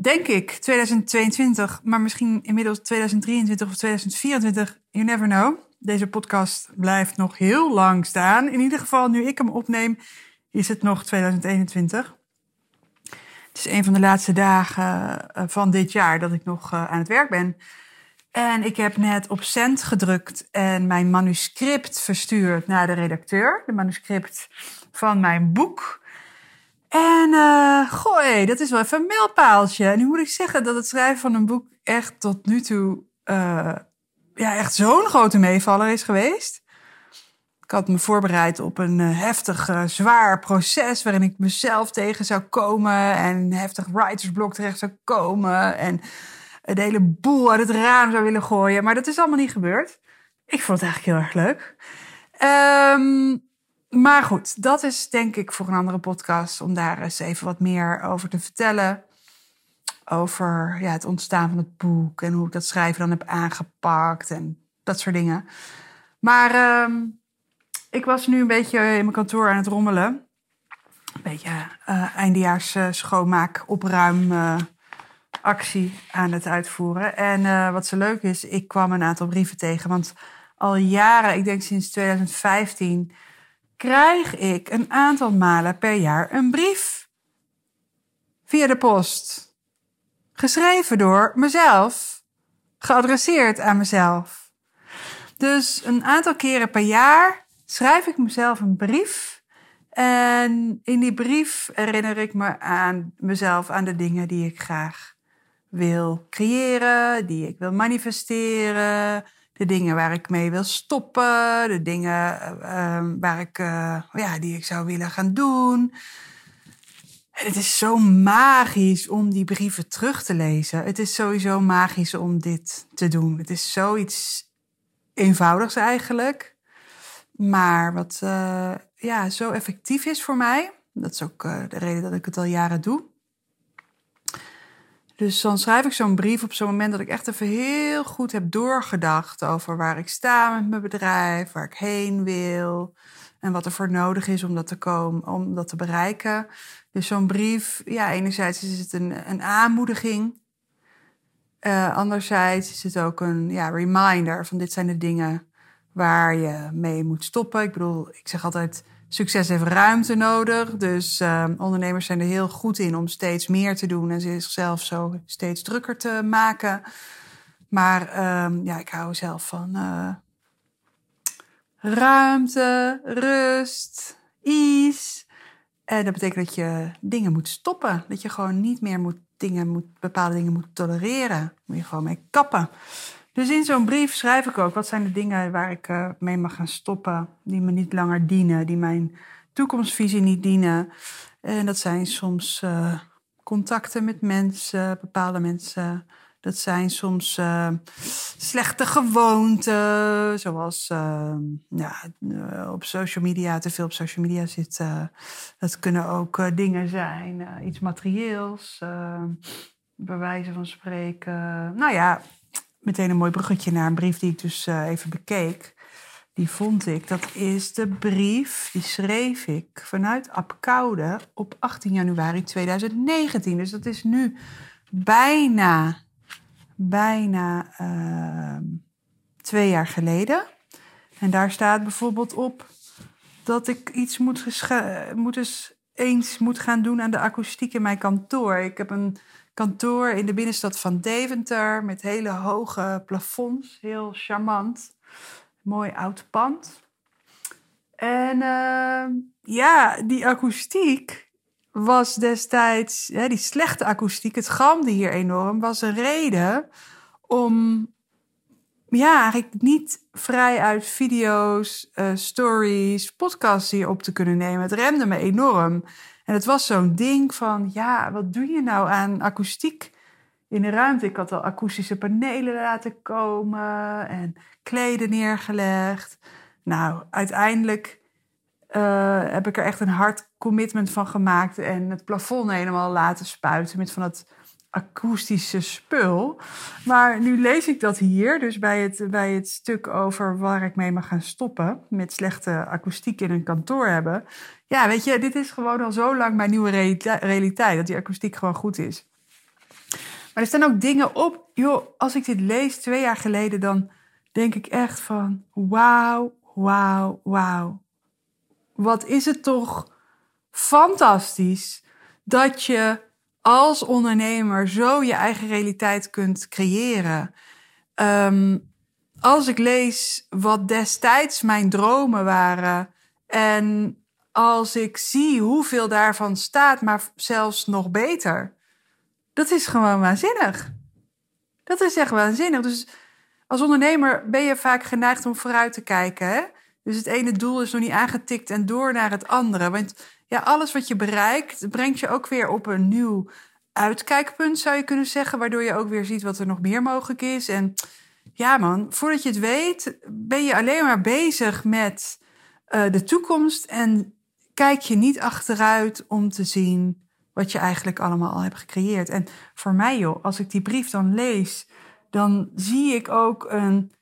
denk ik 2022, maar misschien inmiddels 2023 of 2024. You never know. Deze podcast blijft nog heel lang staan. In ieder geval, nu ik hem opneem, is het nog 2021. Het is een van de laatste dagen eh, van dit jaar dat ik nog eh, aan het werk ben. En ik heb net op cent gedrukt en mijn manuscript verstuurd naar de redacteur. De manuscript van mijn boek. En uh, goh, dat is wel even een mijlpaaltje. En nu moet ik zeggen dat het schrijven van een boek echt tot nu toe uh, ja, echt zo'n grote meevaller is geweest. Ik had me voorbereid op een uh, heftig, zwaar proces waarin ik mezelf tegen zou komen en een heftig writersblok terecht zou komen en de hele boel uit het raam zou willen gooien. Maar dat is allemaal niet gebeurd. Ik vond het eigenlijk heel erg leuk. Um, maar goed, dat is denk ik voor een andere podcast om daar eens even wat meer over te vertellen. Over ja, het ontstaan van het boek en hoe ik dat schrijven dan heb aangepakt en dat soort dingen. Maar um, ik was nu een beetje in mijn kantoor aan het rommelen. Een beetje uh, eindejaars uh, schoonmaak, opruim actie aan het uitvoeren. En wat zo leuk is, ik kwam een aantal brieven tegen. Want al jaren, ik denk sinds 2015 krijg ik een aantal malen per jaar een brief via de post. Geschreven door mezelf, geadresseerd aan mezelf. Dus een aantal keren per jaar schrijf ik mezelf een brief. En in die brief herinner ik me aan mezelf, aan de dingen die ik graag wil creëren, die ik wil manifesteren, de dingen waar ik mee wil stoppen, de dingen uh, waar ik, uh, ja, die ik zou willen gaan doen. En het is zo magisch om die brieven terug te lezen. Het is sowieso magisch om dit te doen. Het is zoiets eenvoudigs eigenlijk, maar wat uh, ja, zo effectief is voor mij. Dat is ook de reden dat ik het al jaren doe. Dus dan schrijf ik zo'n brief op zo'n moment dat ik echt even heel goed heb doorgedacht over waar ik sta met mijn bedrijf, waar ik heen wil en wat er voor nodig is om dat te komen, om dat te bereiken. Dus zo'n brief, ja, enerzijds is het een, een aanmoediging. Uh, anderzijds is het ook een ja, reminder van dit zijn de dingen waar je mee moet stoppen. Ik bedoel, ik zeg altijd, Succes heeft ruimte nodig. Dus uh, ondernemers zijn er heel goed in om steeds meer te doen en zichzelf zo steeds drukker te maken. Maar uh, ja, ik hou zelf van uh, ruimte, rust, ease. En dat betekent dat je dingen moet stoppen. Dat je gewoon niet meer moet dingen moet, bepaalde dingen moet tolereren. Moet je gewoon mee kappen. Dus in zo'n brief schrijf ik ook wat zijn de dingen waar ik uh, mee mag gaan stoppen, die me niet langer dienen, die mijn toekomstvisie niet dienen. En dat zijn soms uh, contacten met mensen, bepaalde mensen. Dat zijn soms uh, slechte gewoonten, zoals ja, op social media, te veel op social media zitten. Dat kunnen ook dingen zijn, iets materieels, bij wijze van spreken. Nou ja, meteen een mooi bruggetje naar een brief die ik dus uh, even bekeek. Die vond ik. Dat is de brief, die schreef ik vanuit Apkoude op 18 januari 2019. Dus dat is nu bijna, bijna uh, twee jaar geleden. En daar staat bijvoorbeeld op dat ik iets moet, moet eens moet gaan doen aan de akoestiek in mijn kantoor. Ik heb een kantoor in de binnenstad van Deventer met hele hoge plafonds. Heel charmant. Mooi oud pand. En uh, ja, die akoestiek was destijds, die slechte akoestiek, het galmde hier enorm, was een reden om ja, eigenlijk niet vrij uit video's, uh, stories, podcasts hier op te kunnen nemen. Het remde me enorm. En het was zo'n ding van, ja, wat doe je nou aan akoestiek in de ruimte. Ik had al akoestische panelen laten komen en kleden neergelegd. Nou, uiteindelijk uh, heb ik er echt een hard commitment van gemaakt en het plafond helemaal laten spuiten met van dat akoestische spul. Maar nu lees ik dat hier, dus bij het, bij het stuk over waar ik mee mag gaan stoppen met slechte akoestiek in een kantoor hebben. Ja, weet je, dit is gewoon al zo lang mijn nieuwe realiteit, dat die akoestiek gewoon goed is. Maar er staan ook dingen op, joh, als ik dit lees twee jaar geleden, dan denk ik echt van wauw, wauw, wauw. Wat is het toch fantastisch dat je als ondernemer zo je eigen realiteit kunt creëren. Um, als ik lees wat destijds mijn dromen waren en als ik zie hoeveel daarvan staat, maar zelfs nog beter. Dat is gewoon waanzinnig. Dat is echt waanzinnig. Dus als ondernemer ben je vaak geneigd om vooruit te kijken. Hè? Dus het ene doel is nog niet aangetikt en door naar het andere. Want ja, alles wat je bereikt, brengt je ook weer op een nieuw uitkijkpunt, zou je kunnen zeggen. Waardoor je ook weer ziet wat er nog meer mogelijk is. En ja, man, voordat je het weet, ben je alleen maar bezig met uh, de toekomst. En kijk je niet achteruit om te zien wat je eigenlijk allemaal al hebt gecreëerd. En voor mij, joh, als ik die brief dan lees, dan zie ik ook een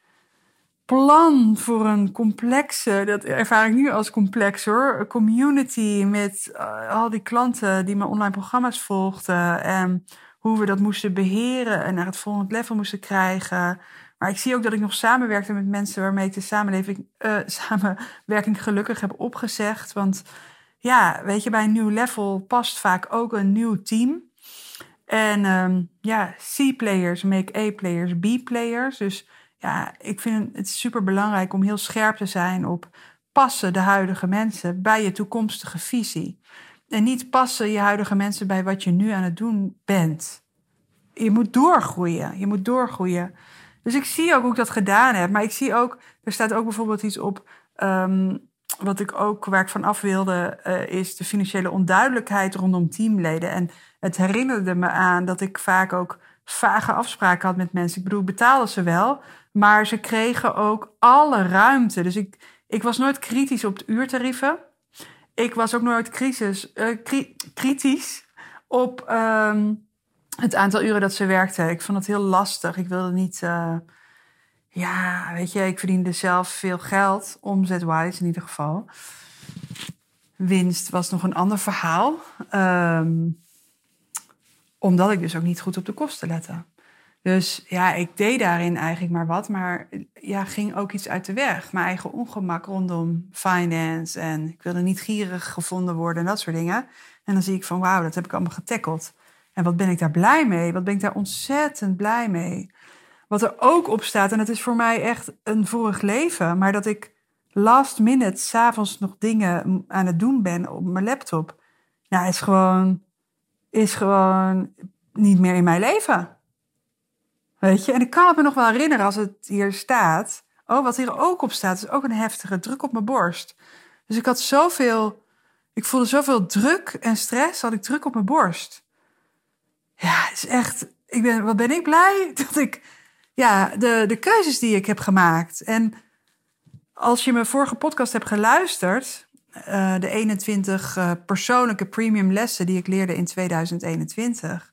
plan voor een complexe, dat ervaar ik nu als complex hoor, een community met uh, al die klanten die mijn online programma's volgden en hoe we dat moesten beheren en naar het volgende level moesten krijgen. Maar ik zie ook dat ik nog samenwerkte met mensen waarmee ik de samenleving, uh, samenwerking gelukkig heb opgezegd. Want ja, weet je, bij een nieuw level past vaak ook een nieuw team. En um, ja, C-players make A-players B-players. Dus ja, ik vind het super belangrijk om heel scherp te zijn op passen de huidige mensen bij je toekomstige visie. En niet passen je huidige mensen bij wat je nu aan het doen bent. Je moet doorgroeien. Je moet doorgroeien. Dus ik zie ook hoe ik dat gedaan heb. Maar ik zie ook, er staat ook bijvoorbeeld iets op. Um, wat ik ook, waar ik van af wilde, uh, is de financiële onduidelijkheid rondom teamleden. En het herinnerde me aan dat ik vaak ook vage afspraken had met mensen. Ik bedoel, ik betaalde ze wel, maar ze kregen ook alle ruimte. Dus ik, ik was nooit kritisch op de uurtarieven. Ik was ook nooit crisis, uh, kritisch op um, het aantal uren dat ze werkten. Ik vond het heel lastig. Ik wilde niet. Uh, ja, weet je, ik verdiende zelf veel geld, omzetwise in ieder geval. Winst was nog een ander verhaal. Um, omdat ik dus ook niet goed op de kosten lette. Dus ja, ik deed daarin eigenlijk maar wat, maar ja, ging ook iets uit de weg. Mijn eigen ongemak rondom finance en ik wilde niet gierig gevonden worden en dat soort dingen. En dan zie ik van wauw, dat heb ik allemaal getackeld. En wat ben ik daar blij mee? Wat ben ik daar ontzettend blij mee? Wat er ook op staat, en dat is voor mij echt een vorig leven, maar dat ik last minute s'avonds nog dingen aan het doen ben op mijn laptop. Nou, is gewoon, is gewoon niet meer in mijn leven. Weet je, en ik kan het me nog wel herinneren als het hier staat. Oh, wat hier ook op staat, is ook een heftige druk op mijn borst. Dus ik had zoveel, ik voelde zoveel druk en stress, had ik druk op mijn borst. Ja, het is echt, ik ben, wat ben ik blij dat ik, ja, de, de keuzes die ik heb gemaakt. En als je mijn vorige podcast hebt geluisterd, uh, de 21 uh, persoonlijke premium lessen die ik leerde in 2021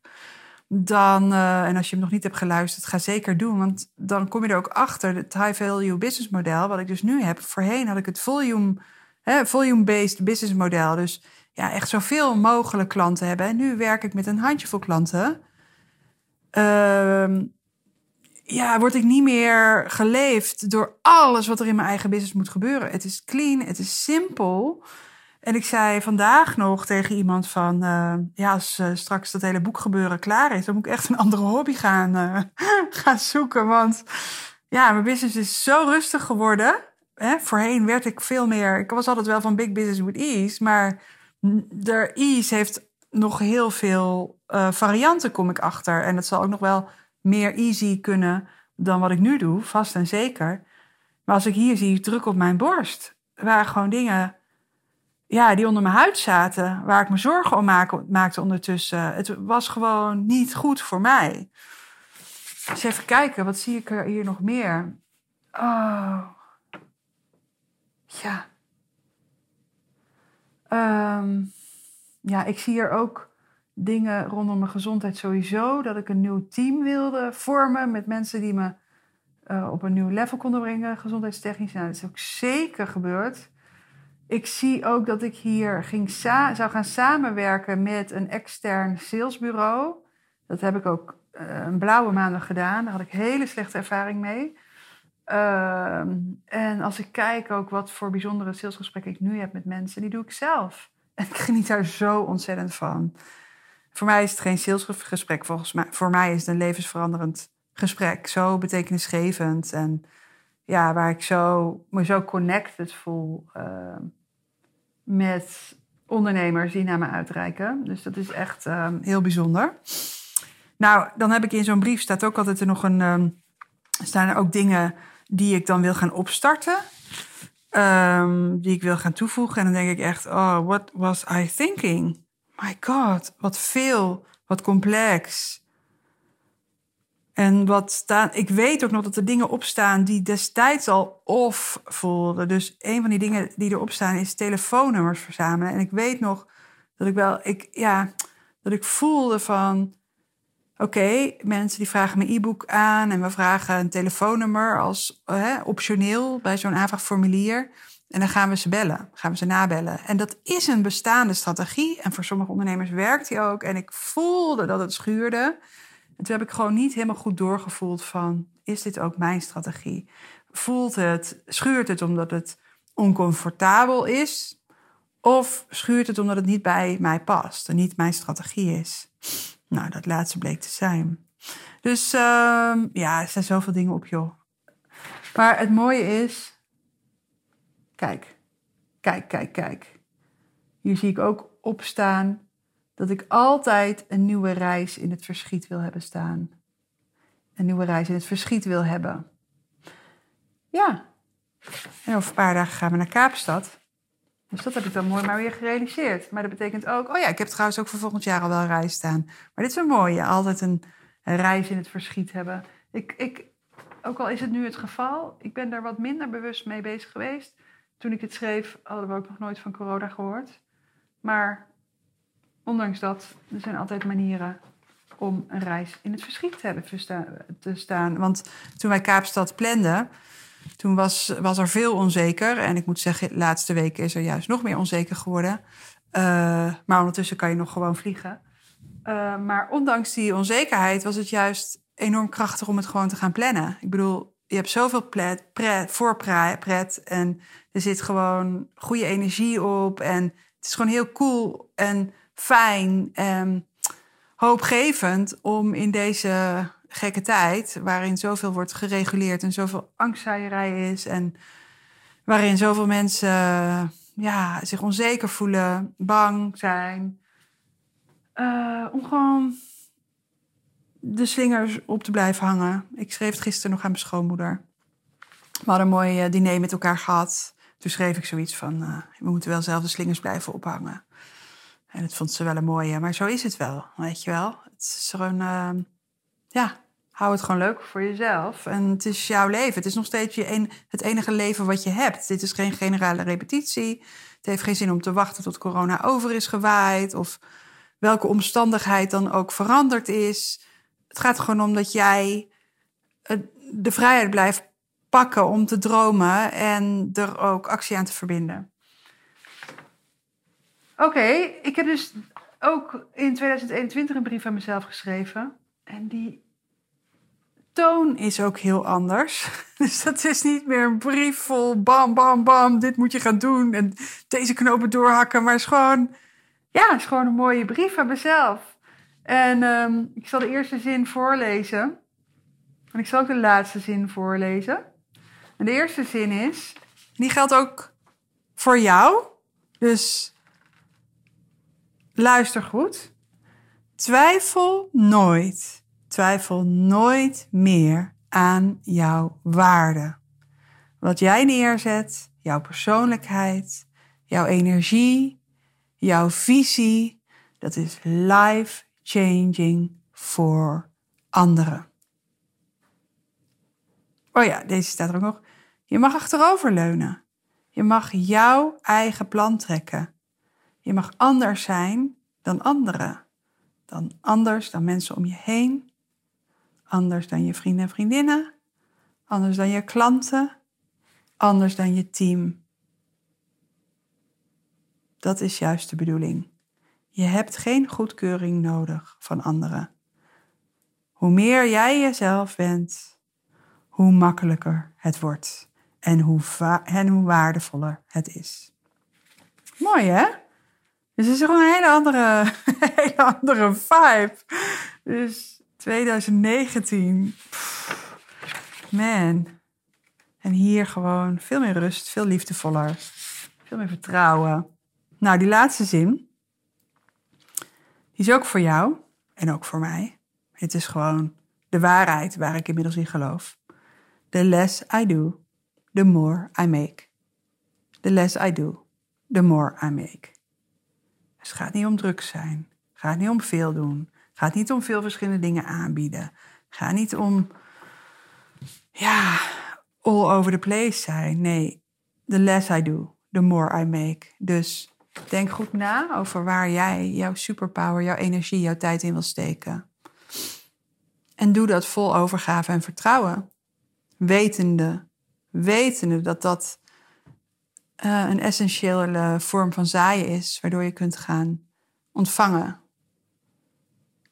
dan, uh, en als je hem nog niet hebt geluisterd, ga zeker doen. Want dan kom je er ook achter, het high value business model, wat ik dus nu heb. Voorheen had ik het volume, hè, volume-based business model. Dus ja, echt zoveel mogelijk klanten hebben. En nu werk ik met een handjevol klanten. Uh, ja, word ik niet meer geleefd door alles wat er in mijn eigen business moet gebeuren. Het is clean, het is simpel. En ik zei vandaag nog tegen iemand van, uh, ja, als uh, straks dat hele boekgebeuren klaar is, dan moet ik echt een andere hobby gaan, uh, gaan zoeken. Want ja, mijn business is zo rustig geworden. Hè? Voorheen werd ik veel meer, ik was altijd wel van big business with ease, maar de ease heeft nog heel veel varianten, kom ik achter. En het zal ook nog wel meer easy kunnen dan wat ik nu doe, vast en zeker. Maar als ik hier zie, druk op mijn borst, waren gewoon dingen ja, die onder mijn huid zaten, waar ik me zorgen om maakte ondertussen. Het was gewoon niet goed voor mij. Eens even kijken, wat zie ik er hier nog meer? Oh. Ja. Ehm, ja, ik zie hier ook dingen rondom mijn gezondheid sowieso. Dat ik een nieuw team wilde vormen met mensen die me uh, op een nieuw level konden brengen, gezondheidstechnisch. Nou, dat is ook zeker gebeurd. Ik zie ook dat ik hier ging zou gaan samenwerken met een extern salesbureau. Dat heb ik ook uh, een blauwe maandag gedaan. Daar had ik hele slechte ervaring mee. Uh, en als ik kijk ook wat voor bijzondere salesgesprekken ik nu heb met mensen, die doe ik zelf. En ik geniet daar zo ontzettend van. Voor mij is het geen salesgesprek, volgens mij. Voor mij is het een levensveranderend gesprek. Zo betekenisgevend. En ja, waar ik zo, me zo connected voel uh, met ondernemers die naar me uitreiken. Dus dat is echt uh, heel bijzonder. Nou, dan heb ik in zo'n brief staat ook altijd er nog een. Um, staan er ook dingen die ik dan wil gaan opstarten. Um, die ik wil gaan toevoegen. En dan denk ik echt, oh, what was I thinking? My god, wat veel, wat complex. En wat staan, ik weet ook nog dat er dingen opstaan die destijds al off voelden. Dus een van die dingen die erop staan is telefoonnummers verzamelen. En ik weet nog dat ik wel, ik, ja, dat ik voelde van, oké, mensen die vragen mijn e-book aan en we vragen een telefoonnummer als hè, optioneel bij zo'n aanvraagformulier. En dan gaan we ze bellen, gaan we ze nabellen. En dat is een bestaande strategie. En voor sommige ondernemers werkt die ook. En ik voelde dat het schuurde. En toen heb ik gewoon niet helemaal goed doorgevoeld van, is dit ook mijn strategie? Voelt het, schuurt het omdat het oncomfortabel is? Of schuurt het omdat het niet bij mij past en niet mijn strategie is? Nou, dat laatste bleek te zijn. Dus uh, ja, er zijn zoveel dingen op, joh. Maar het mooie is, kijk, kijk, kijk, kijk. Hier zie ik ook opstaan dat ik altijd een nieuwe reis in het verschiet wil hebben staan. Een nieuwe reis in het verschiet wil hebben. Ja. En over een paar dagen gaan we naar Kaapstad. Dus dat heb ik dan mooi maar weer gerealiseerd. Maar dat betekent ook, oh ja, ik heb trouwens ook voor volgend jaar al wel een reis staan. Maar dit is een mooie, altijd een, reis in het verschiet hebben. Ik, ik, ook al is het nu het geval, ik ben daar wat minder bewust mee bezig geweest. Toen ik het schreef, hadden we ook nog nooit van corona gehoord. Maar ondanks dat, er zijn altijd manieren om een reis in het verschiet te hebben te staan. Want toen wij Kaapstad planden, toen was, was er veel onzeker. En ik moet zeggen, de laatste weken is er juist nog meer onzeker geworden. Uh, maar ondertussen kan je nog gewoon vliegen. Uh, maar ondanks die onzekerheid was het juist enorm krachtig om het gewoon te gaan plannen. Ik bedoel, je hebt zoveel pret, pret, voorpret en er zit gewoon goede energie op. En het is gewoon heel cool en fijn en hoopgevend om in deze gekke tijd, waarin zoveel wordt gereguleerd en zoveel angstzaaierij is en waarin zoveel mensen ja, zich onzeker voelen, bang zijn, uh, om gewoon de slingers op te blijven hangen. Ik schreef het gisteren nog aan mijn schoonmoeder. We hadden een mooi eh, diner met elkaar gehad. Toen schreef ik zoiets van, uh, we moeten wel zelf de slingers blijven ophangen. En dat vond ze wel een mooie. Maar zo is het wel, weet je wel. Het is gewoon, uh, ja, hou het gewoon leuk voor jezelf. En het is jouw leven. Het is nog steeds je het enige leven wat je hebt. Dit is geen generale repetitie. Het heeft geen zin om te wachten tot corona over is gewaaid. Of welke omstandigheid dan ook veranderd is. Het gaat gewoon om dat jij de vrijheid blijft pakken om te dromen en er ook actie aan te verbinden. Oké, ik heb dus ook in 2021 een brief aan mezelf geschreven. En die toon is ook heel anders. Dus dat is niet meer een brief vol bam, bam, bam, dit moet je gaan doen en deze knopen doorhakken. Maar het is gewoon, ja, is gewoon een mooie brief aan mezelf. En um, ik zal de eerste zin voorlezen. En ik zal ook de laatste zin voorlezen. En de eerste zin is, die geldt ook voor jou. Dus Luister goed. Twijfel nooit, twijfel nooit meer aan jouw waarde. Wat jij neerzet, jouw persoonlijkheid, jouw energie, jouw visie, dat is life changing voor anderen. Oh ja, deze staat er ook nog. Je mag achteroverleunen. Je mag jouw eigen plan trekken. Je mag anders zijn dan anderen. Dan anders dan mensen om je heen. Anders dan je vrienden en vriendinnen. Anders dan je klanten. Anders dan je team. Dat is juist de bedoeling. Je hebt geen goedkeuring nodig van anderen. Hoe meer jij jezelf bent, hoe makkelijker het wordt en hoe, en hoe waardevoller het is. Mooi hè? Dus het is gewoon een hele andere, hele andere vibe. Dus 2019. man. En hier gewoon veel meer rust, veel liefdevoller, veel meer vertrouwen. Nou, die laatste zin, die is ook voor jou en ook voor mij. Het is gewoon de waarheid waar ik inmiddels in geloof. The less I do, the more I make. The less I do, the more I make. Dus het gaat niet om druk zijn. Het gaat niet om veel doen. Gaat niet om veel verschillende dingen aanbieden. Gaat niet om, ja, all over the place zijn. Nee, the less I do, the more I make. Dus denk goed na over waar jij jouw superpower, jouw energie, jouw tijd in wil steken. En doe dat vol overgave en vertrouwen. Wetende, wetende dat dat uh, een essentiële vorm van zaaien is, waardoor je kunt gaan ontvangen.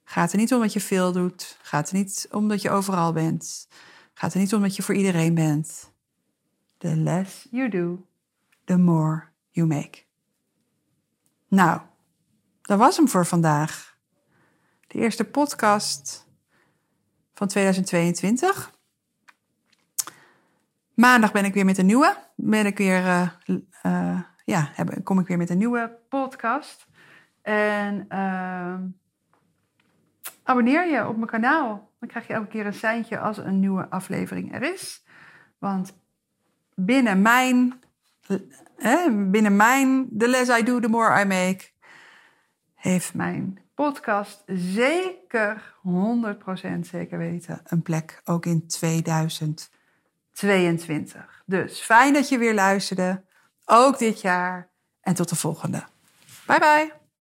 Gaat er niet om dat je veel doet. Gaat er niet om dat je overal bent. Gaat er niet om dat je voor iedereen bent. The less you do, the more you make. Nou, dat was hem voor vandaag. De eerste podcast van 2022. Maandag ben ik weer met een nieuwe. Ben ik weer, uh, uh, ja, kom ik weer met een nieuwe podcast. En uh, abonneer je op mijn kanaal. Dan krijg je elke keer een seintje als een nieuwe aflevering er is. Want binnen mijn, binnen mijn The Less I Do, The More I Make, heeft mijn podcast zeker 100% zeker weten een plek ook in 2022. Dus fijn dat je weer luisterde, ook dit jaar en tot de volgende. Bye bye.